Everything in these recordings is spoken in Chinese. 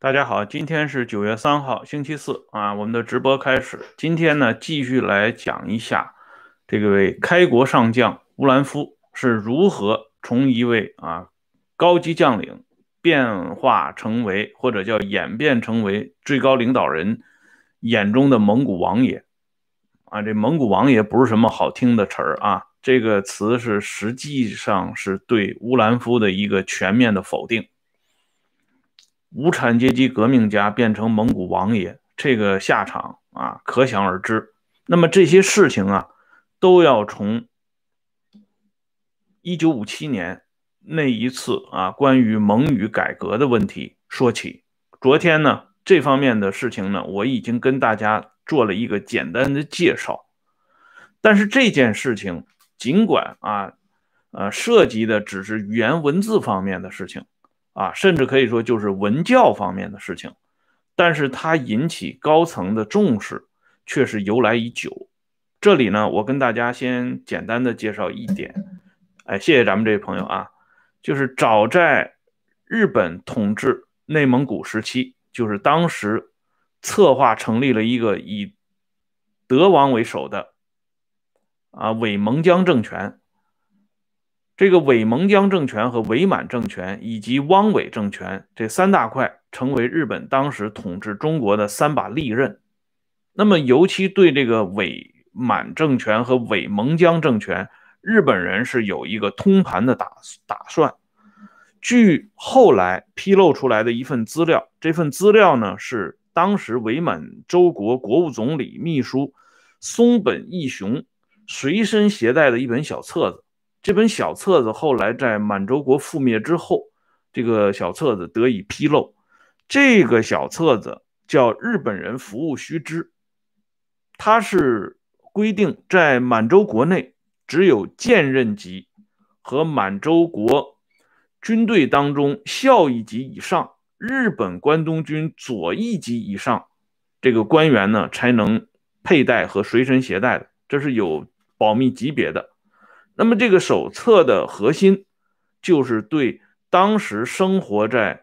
大家好，今天是九月三号，星期四啊，我们的直播开始。今天呢，继续来讲一下这位开国上将乌兰夫是如何从一位啊高级将领变化成为或者叫演变成为最高领导人眼中的蒙古王爷啊。这蒙古王爷不是什么好听的词儿啊，这个词是实际上是对乌兰夫的一个全面的否定。无产阶级革命家变成蒙古王爷，这个下场啊，可想而知。那么这些事情啊，都要从一九五七年那一次啊，关于蒙语改革的问题说起。昨天呢，这方面的事情呢，我已经跟大家做了一个简单的介绍。但是这件事情，尽管啊，呃，涉及的只是语言文字方面的事情。啊，甚至可以说就是文教方面的事情，但是它引起高层的重视却是由来已久。这里呢，我跟大家先简单的介绍一点。哎，谢谢咱们这位朋友啊，就是早在日本统治内蒙古时期，就是当时策划成立了一个以德王为首的啊伪蒙疆政权。这个伪蒙疆政权和伪满政权以及汪伪政权这三大块，成为日本当时统治中国的三把利刃。那么，尤其对这个伪满政权和伪蒙疆政权，日本人是有一个通盘的打打算。据后来披露出来的一份资料，这份资料呢是当时伪满洲国国务总理秘书松本义雄随身携带的一本小册子。这本小册子后来在满洲国覆灭之后，这个小册子得以披露。这个小册子叫《日本人服务须知》，它是规定在满洲国内只有舰任级和满洲国军队当中校一级以上，日本关东军左一级以上这个官员呢才能佩戴和随身携带的，这是有保密级别的。那么这个手册的核心，就是对当时生活在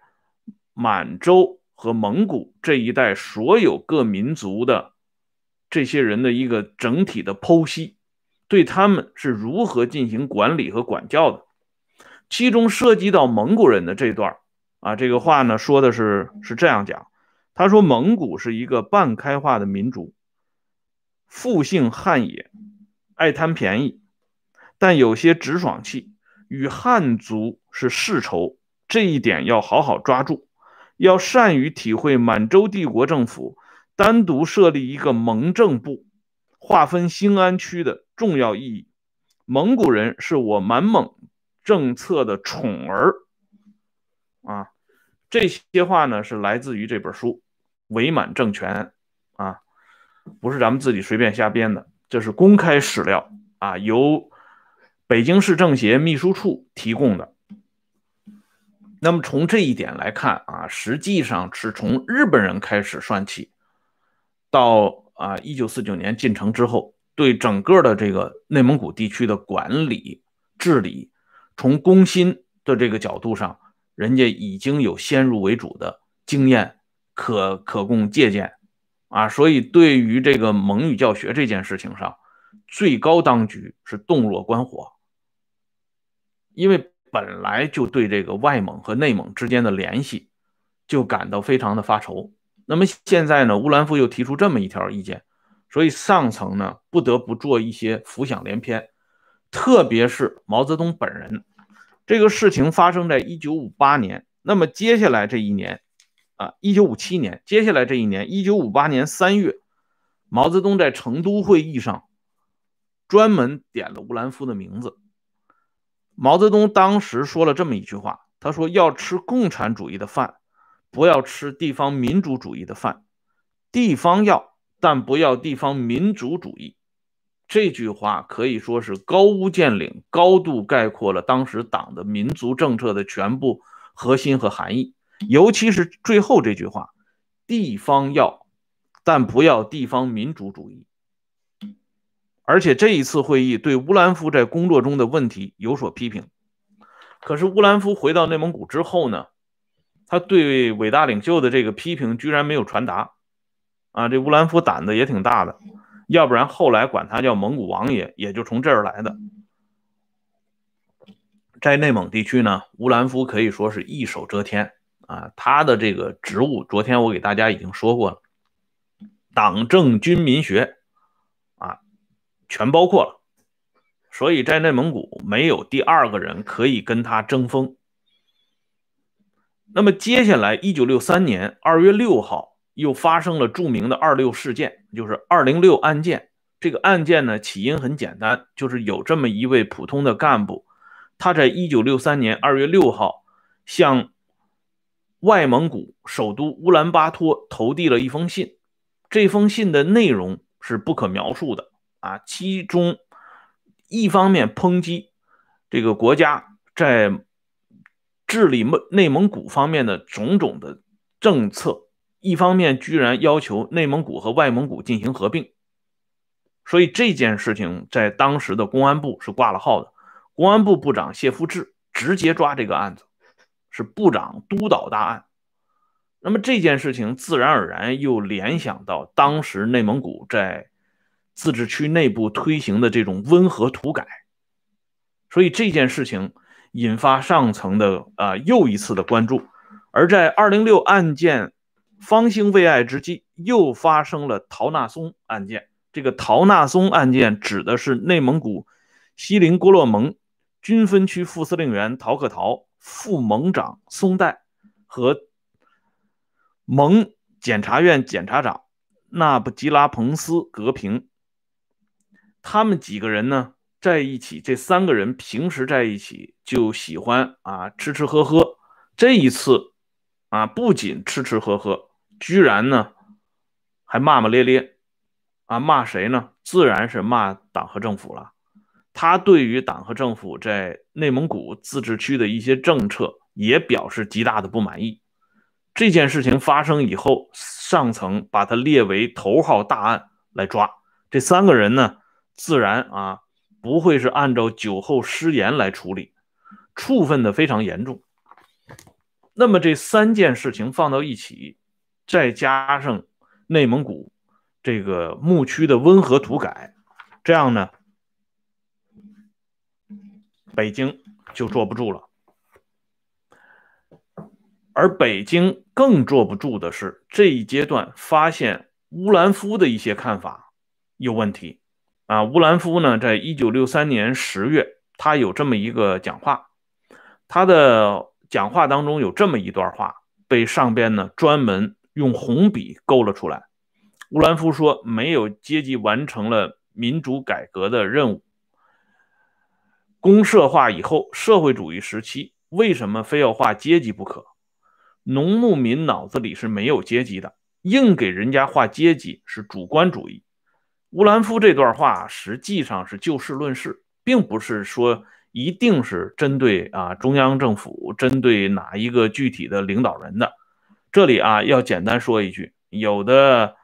满洲和蒙古这一带所有各民族的这些人的一个整体的剖析，对他们是如何进行管理和管教的。其中涉及到蒙古人的这段啊，这个话呢说的是是这样讲，他说蒙古是一个半开化的民族，复姓汉也，爱贪便宜。但有些直爽气，与汉族是世仇，这一点要好好抓住，要善于体会满洲帝国政府单独设立一个蒙政部，划分兴安区的重要意义。蒙古人是我满蒙政策的宠儿啊！这些话呢是来自于这本书《伪满政权》啊，不是咱们自己随便瞎编的，这是公开史料啊，由。北京市政协秘书处提供的。那么从这一点来看啊，实际上是从日本人开始算起，到啊一九四九年进城之后，对整个的这个内蒙古地区的管理治理，从攻心的这个角度上，人家已经有先入为主的经验可可供借鉴啊。所以对于这个蒙语教学这件事情上，最高当局是洞若观火。因为本来就对这个外蒙和内蒙之间的联系就感到非常的发愁，那么现在呢，乌兰夫又提出这么一条意见，所以上层呢不得不做一些浮想联翩，特别是毛泽东本人。这个事情发生在一九五八年，那么接下来这一年啊，一九五七年，接下来这一年，一九五八年三月，毛泽东在成都会议上专门点了乌兰夫的名字。毛泽东当时说了这么一句话，他说：“要吃共产主义的饭，不要吃地方民主主义的饭。地方要，但不要地方民主主义。”这句话可以说是高屋建瓴，高度概括了当时党的民族政策的全部核心和含义。尤其是最后这句话：“地方要，但不要地方民主主义。”而且这一次会议对乌兰夫在工作中的问题有所批评。可是乌兰夫回到内蒙古之后呢，他对伟大领袖的这个批评居然没有传达，啊，这乌兰夫胆子也挺大的，要不然后来管他叫蒙古王爷也就从这儿来的。在内蒙地区呢，乌兰夫可以说是一手遮天啊，他的这个职务，昨天我给大家已经说过了，党政军民学，全包括了，所以在内蒙古没有第二个人可以跟他争锋。那么接下来，一九六三年二月六号又发生了著名的“二六”事件，就是“二零六”案件。这个案件呢，起因很简单，就是有这么一位普通的干部。他在一九六三年二月六号向外蒙古首都乌兰巴托投递了一封信，这封信的内容是不可描述的啊！其中一方面抨击这个国家在治理内内蒙古方面的种种的政策，一方面居然要求内蒙古和外蒙古进行合并，所以这件事情在当时的公安部是挂了号的。公安部部长谢富治直接抓这个案子，是部长督导大案。那么这件事情自然而然又联想到当时内蒙古在自治区内部推行的这种温和土改，所以这件事情引发上层的啊又一次的关注。而在二零六案件方兴未艾之际，又发生了陶纳松案件。这个陶纳松案件指的是内蒙古锡林郭勒盟。军分区副司令员陶克陶、副盟长松代和盟检察院检察长纳布吉拉彭斯格平，他们几个人呢在一起，这三个人平时在一起就喜欢啊吃吃喝喝。这一次啊，不仅吃吃喝喝，居然呢还骂骂咧咧啊，骂谁呢？自然是骂党和政府了。他对于党和政府在内蒙古自治区的一些政策也表示极大的不满意。这件事情发生以后，上层把他列为头号大案来抓。这三个人呢，自然啊不会是按照酒后失言来处理，处分的非常严重。那么这三件事情放到一起，再加上内蒙古这个牧区的温和土改，这样呢？北京就坐不住了，而北京更坐不住的是这一阶段发现乌兰夫的一些看法有问题啊。乌兰夫呢，在一九六三年十月，他有这么一个讲话，他的讲话当中有这么一段话，被上边呢专门用红笔勾了出来。乌兰夫说：“没有阶级完成了民主改革的任务。”公社化以后，社会主义时期为什么非要划阶级不可？农牧民脑子里是没有阶级的，硬给人家划阶级是主观主义。乌兰夫这段话实际上是就事论事，并不是说一定是针对啊中央政府，针对哪一个具体的领导人的。这里啊要简单说一句，有的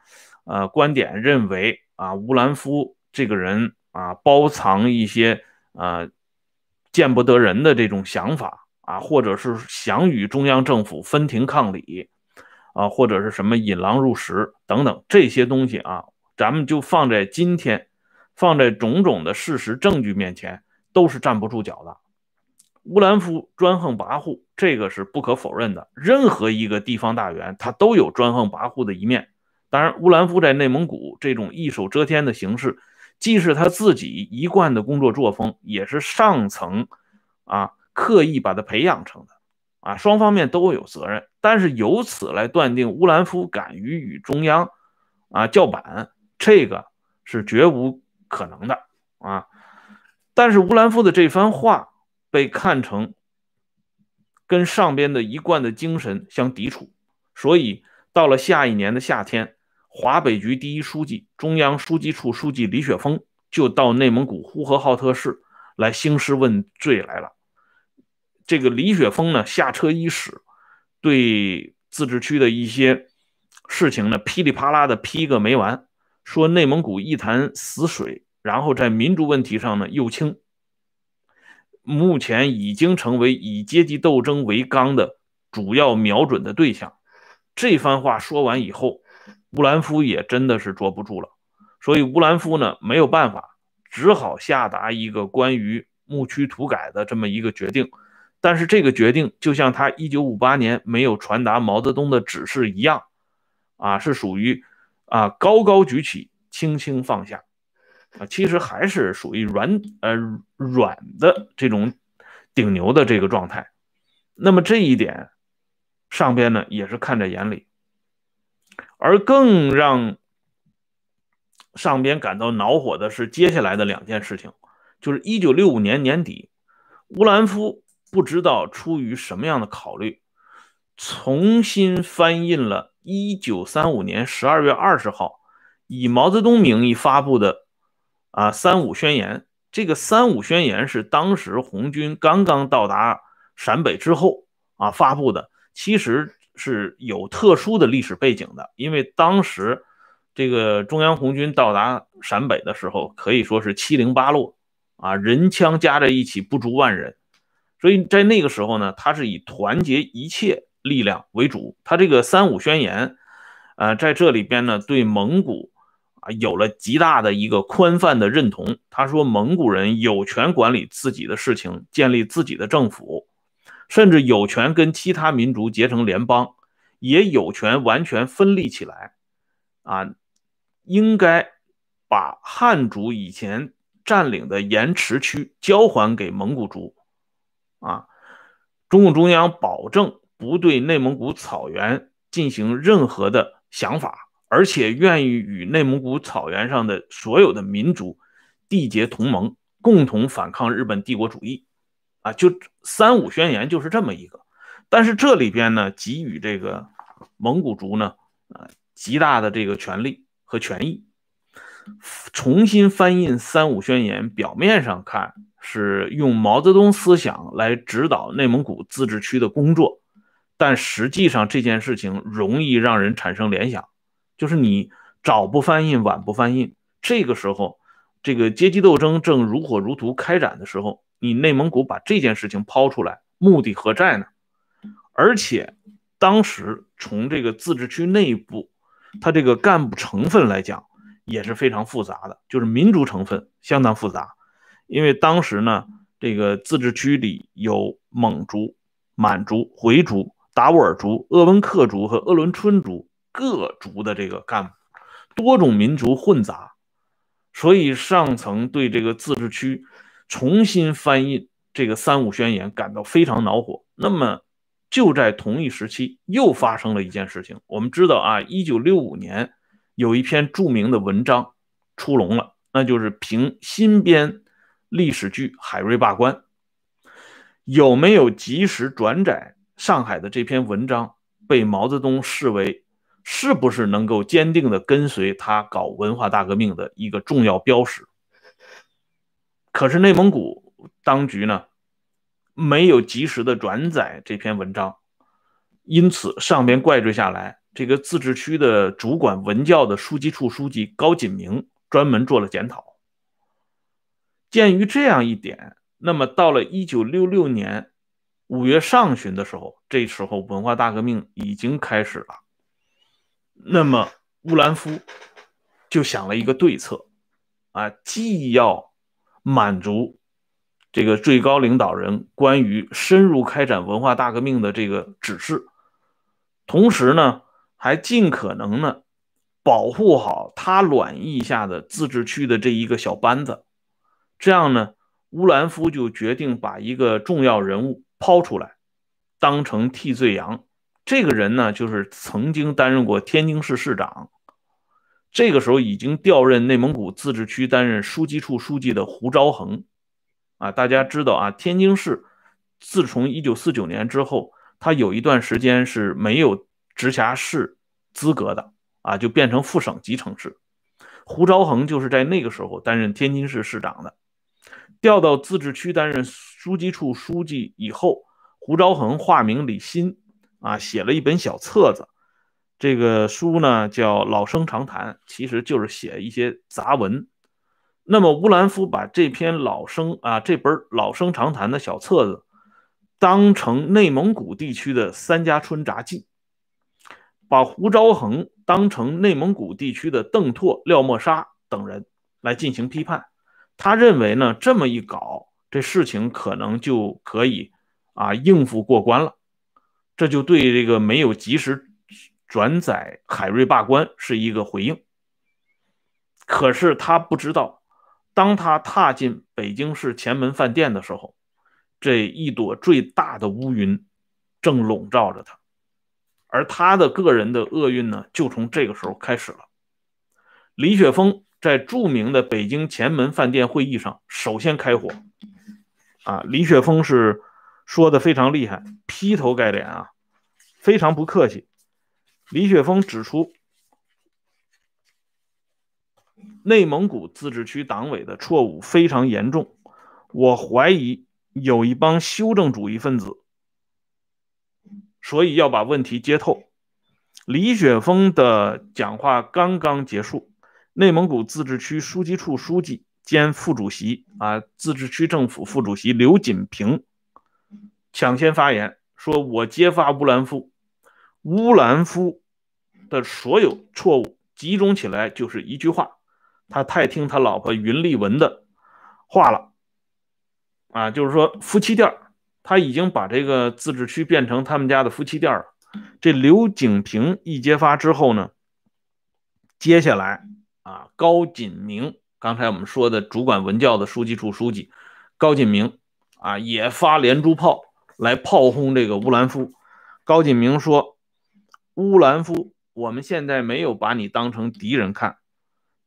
呃观点认为啊乌兰夫这个人啊包藏一些啊。见不得人的这种想法啊，或者是想与中央政府分庭抗礼啊，或者是什么引狼入室等等这些东西啊，咱们就放在今天，放在种种的事实证据面前，都是站不住脚的。乌兰夫专横跋扈，这个是不可否认的。任何一个地方大员，他都有专横跋扈的一面。当然，乌兰夫在内蒙古这种一手遮天的形式。既是他自己一贯的工作作风，也是上层啊刻意把他培养成的啊，双方面都有责任。但是由此来断定乌兰夫敢于与中央啊叫板，这个是绝无可能的啊。但是乌兰夫的这番话被看成跟上边的一贯的精神相抵触，所以到了下一年的夏天。华北局第一书记、中央书记处书记李雪峰就到内蒙古呼和浩特市来兴师问罪来了。这个李雪峰呢，下车伊始，对自治区的一些事情呢，噼里啪啦的批个没完，说内蒙古一潭死水，然后在民族问题上呢又轻，目前已经成为以阶级斗争为纲的主要瞄准的对象。这番话说完以后，乌兰夫也真的是捉不住了，所以乌兰夫呢没有办法，只好下达一个关于牧区土改的这么一个决定。但是这个决定就像他1958年没有传达毛泽东的指示一样，啊，是属于啊高高举起，轻轻放下，啊，其实还是属于软呃软的这种顶牛的这个状态。那么这一点上边呢也是看在眼里，而更让上边感到恼火的是接下来的两件事情，就是1965年年底，乌兰夫。不知道出于什么样的考虑，重新翻印了1935年12月20号以毛泽东名义发布的啊“三五宣言”。这个“三五宣言”是当时红军刚刚到达陕北之后啊发布的，其实是有特殊的历史背景的。因为当时这个中央红军到达陕北的时候，可以说是七零八落啊，人枪加在一起不足万人。所以在那个时候呢，他是以团结一切力量为主。他这个“三五宣言”，呃，在这里边呢，对蒙古啊有了极大的一个宽泛的认同。他说，蒙古人有权管理自己的事情，建立自己的政府，甚至有权跟其他民族结成联邦，也有权完全分立起来。啊，应该把汉族以前占领的盐池区交还给蒙古族。啊，中共中央保证不对内蒙古草原进行任何的想法，而且愿意与内蒙古草原上的所有的民族缔结同盟，共同反抗日本帝国主义。啊，就三五宣言就是这么一个。但是这里边呢，给予这个蒙古族呢，啊，极大的这个权利和权益。重新翻印三五宣言，表面上看。是用毛泽东思想来指导内蒙古自治区的工作，但实际上这件事情容易让人产生联想，就是你早不翻印，晚不翻印，这个时候，这个阶级斗争正如火如荼开展的时候，你内蒙古把这件事情抛出来，目的何在呢？而且当时从这个自治区内部，它这个干部成分来讲也是非常复杂的，就是民族成分相当复杂。因为当时呢，这个自治区里有蒙族、满族、回族、达斡尔族、鄂温克族和鄂伦春族各族的这个干部，多种民族混杂，所以上层对这个自治区重新翻译这个三五宣言感到非常恼火。那么就在同一时期，又发生了一件事情。我们知道啊，一九六五年有一篇著名的文章出笼了，那就是评新编。历史剧《海瑞罢官》有没有及时转载上海的这篇文章？被毛泽东视为是不是能够坚定的跟随他搞文化大革命的一个重要标识？可是内蒙古当局呢，没有及时的转载这篇文章，因此上边怪罪下来，这个自治区的主管文教的书记处书记高锦明专门做了检讨。鉴于这样一点，那么到了一九六六年五月上旬的时候，这时候文化大革命已经开始了。那么乌兰夫就想了一个对策，啊，既要满足这个最高领导人关于深入开展文化大革命的这个指示，同时呢，还尽可能呢保护好他卵意下的自治区的这一个小班子。这样呢，乌兰夫就决定把一个重要人物抛出来，当成替罪羊。这个人呢，就是曾经担任过天津市市长，这个时候已经调任内蒙古自治区担任书记处书记的胡昭衡。啊，大家知道啊，天津市自从一九四九年之后，他有一段时间是没有直辖市资格的啊，就变成副省级城市。胡昭衡就是在那个时候担任天津市市长的。调到自治区担任书记处书记以后，胡昭衡化名李新，啊，写了一本小册子，这个书呢叫《老生常谈》，其实就是写一些杂文。那么乌兰夫把这篇老生啊这本《老生常谈》的小册子当成内蒙古地区的三家村札记，把胡昭衡当成内蒙古地区的邓拓、廖沫沙等人来进行批判。他认为呢，这么一搞，这事情可能就可以啊应付过关了。这就对这个没有及时转载海瑞罢官是一个回应。可是他不知道，当他踏进北京市前门饭店的时候。这一朵最大的乌云正笼罩着他，而他的个人的厄运呢，就从这个时候开始了。李雪峰在著名的北京前门饭店会议上首先开火，啊，李雪峰是说的非常厉害，劈头盖脸啊，非常不客气。李雪峰指出，内蒙古自治区党委的错误非常严重，我怀疑。有一帮修正主义分子，所以要把问题揭透。李雪峰的讲话刚刚结束，内蒙古自治区书记处书记兼副主席啊，自治区政府副主席刘锦平抢先发言，说：“我揭发乌兰夫，乌兰夫的所有错误集中起来就是一句话，他太听他老婆云丽文的话了。”啊，就是说夫妻店他已经把这个自治区变成他们家的夫妻店了。这刘景平一揭发之后呢，接下来啊，高锦明，刚才我们说的主管文教的书记处书记高锦明啊，也发连珠炮来炮轰这个乌兰夫。高锦明说：“乌兰夫，我们现在没有把你当成敌人看，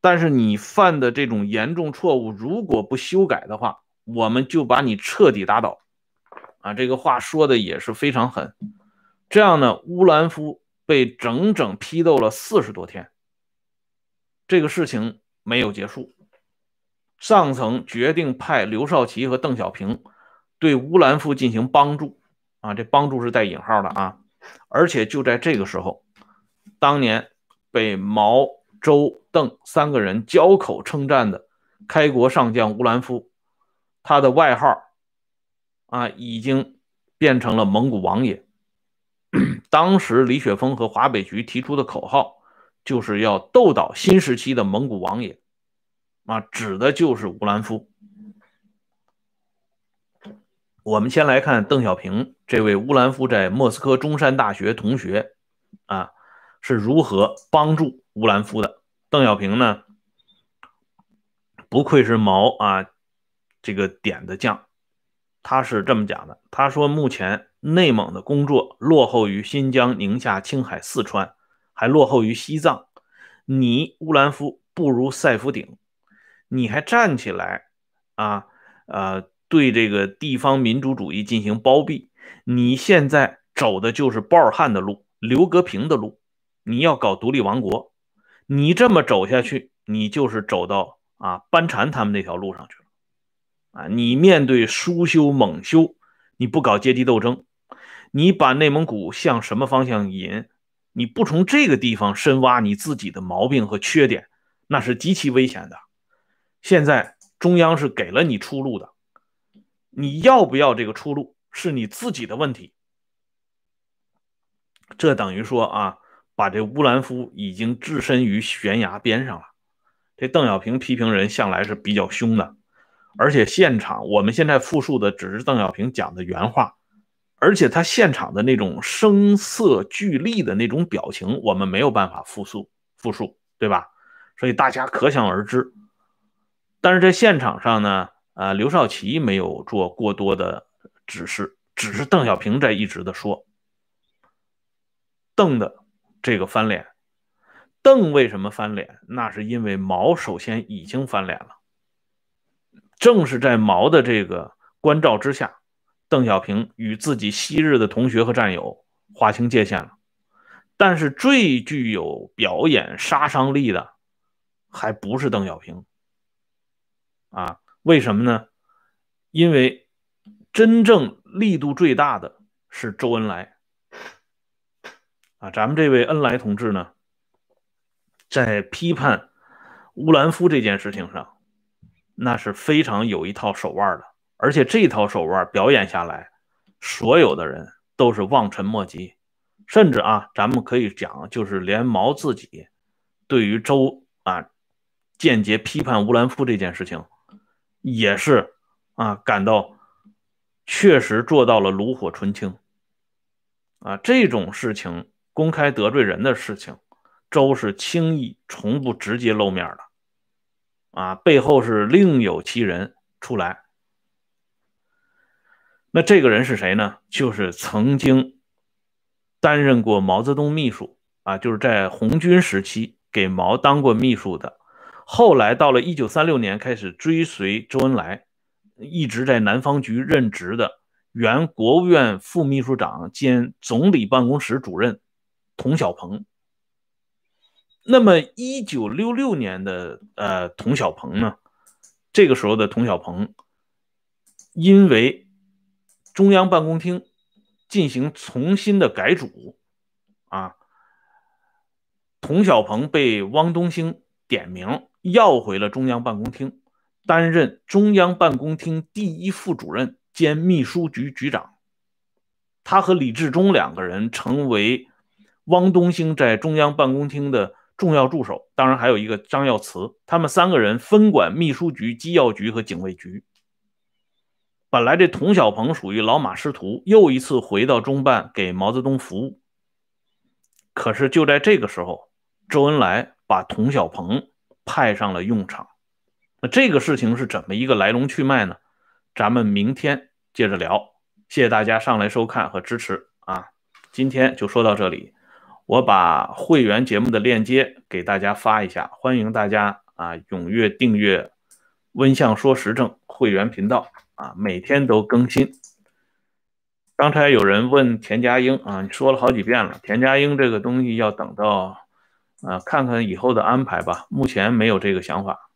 但是你犯的这种严重错误，如果不修改的话。”我们就把你彻底打倒，啊，这个话说的也是非常狠。这样呢，乌兰夫被整整批斗了四十多天。这个事情没有结束，上层决定派刘少奇和邓小平对乌兰夫进行帮助，啊，这帮助是带引号的啊。而且就在这个时候，当年被毛、周、邓三个人交口称赞的开国上将乌兰夫。他的外号啊，已经变成了蒙古王爷。当时李雪峰和华北局提出的口号，就是要斗倒新时期的蒙古王爷，啊，指的就是乌兰夫。我们先来看邓小平这位乌兰夫在莫斯科中山大学同学啊，是如何帮助乌兰夫的。邓小平呢，不愧是毛啊。这个点的将，他是这么讲的：他说，目前内蒙的工作落后于新疆、宁夏、青海、四川，还落后于西藏。你乌兰夫不如赛夫鼎，你还站起来啊？呃，对这个地方民主主义进行包庇。你现在走的就是包尔汉的路，刘格平的路。你要搞独立王国，你这么走下去，你就是走到啊班禅他们那条路上去了。啊，你面对苏修、蒙修，你不搞阶级斗争，你把内蒙古向什么方向引？你不从这个地方深挖你自己的毛病和缺点，那是极其危险的。现在中央是给了你出路的，你要不要这个出路是你自己的问题。这等于说啊，把这乌兰夫已经置身于悬崖边上了。这邓小平批评人向来是比较凶的。而且现场，我们现在复述的只是邓小平讲的原话，而且他现场的那种声色俱厉的那种表情，我们没有办法复述复述，对吧？所以大家可想而知。但是在现场上呢，呃，刘少奇没有做过多的指示，只是邓小平在一直的说，邓的这个翻脸，邓为什么翻脸？那是因为毛首先已经翻脸了。正是在毛的这个关照之下，邓小平与自己昔日的同学和战友划清界限了。但是最具有表演杀伤力的，还不是邓小平啊？为什么呢？因为真正力度最大的是周恩来啊！咱们这位恩来同志呢，在批判乌兰夫这件事情上。那是非常有一套手腕的，而且这套手腕表演下来，所有的人都是望尘莫及，甚至啊，咱们可以讲，就是连毛自己对于周啊间接批判乌兰夫这件事情，也是啊感到确实做到了炉火纯青啊这种事情公开得罪人的事情，周是轻易从不直接露面的啊，背后是另有其人出来。那这个人是谁呢？就是曾经担任过毛泽东秘书啊，就是在红军时期给毛当过秘书的。后来到了一九三六年，开始追随周恩来，一直在南方局任职的原国务院副秘书长兼总理办公室主任童小鹏。那么一九六六年的呃童小鹏呢，这个时候的童小鹏因为。中央办公厅进行重新的改组，啊，童小鹏被汪东兴点名要回了中央办公厅，担任中央办公厅第一副主任兼秘书局局长。他和李志忠两个人成为汪东兴在中央办公厅的重要助手，当然还有一个张耀慈，他们三个人分管秘书局、机要局和警卫局。本来这童小鹏属于老马识途，又一次回到中办给毛泽东服务。可是就在这个时候，周恩来把童小鹏派上了用场。那这个事情是怎么一个来龙去脉呢？咱们明天接着聊。谢谢大家上来收看和支持啊！今天就说到这里，我把会员节目的链接给大家发一下，欢迎大家啊踊跃订阅“温相说时政”会员频道。啊，每天都更新。刚才有人问田家英啊，你说了好几遍了，田家英这个东西要等到，啊，看看以后的安排吧。目前没有这个想法。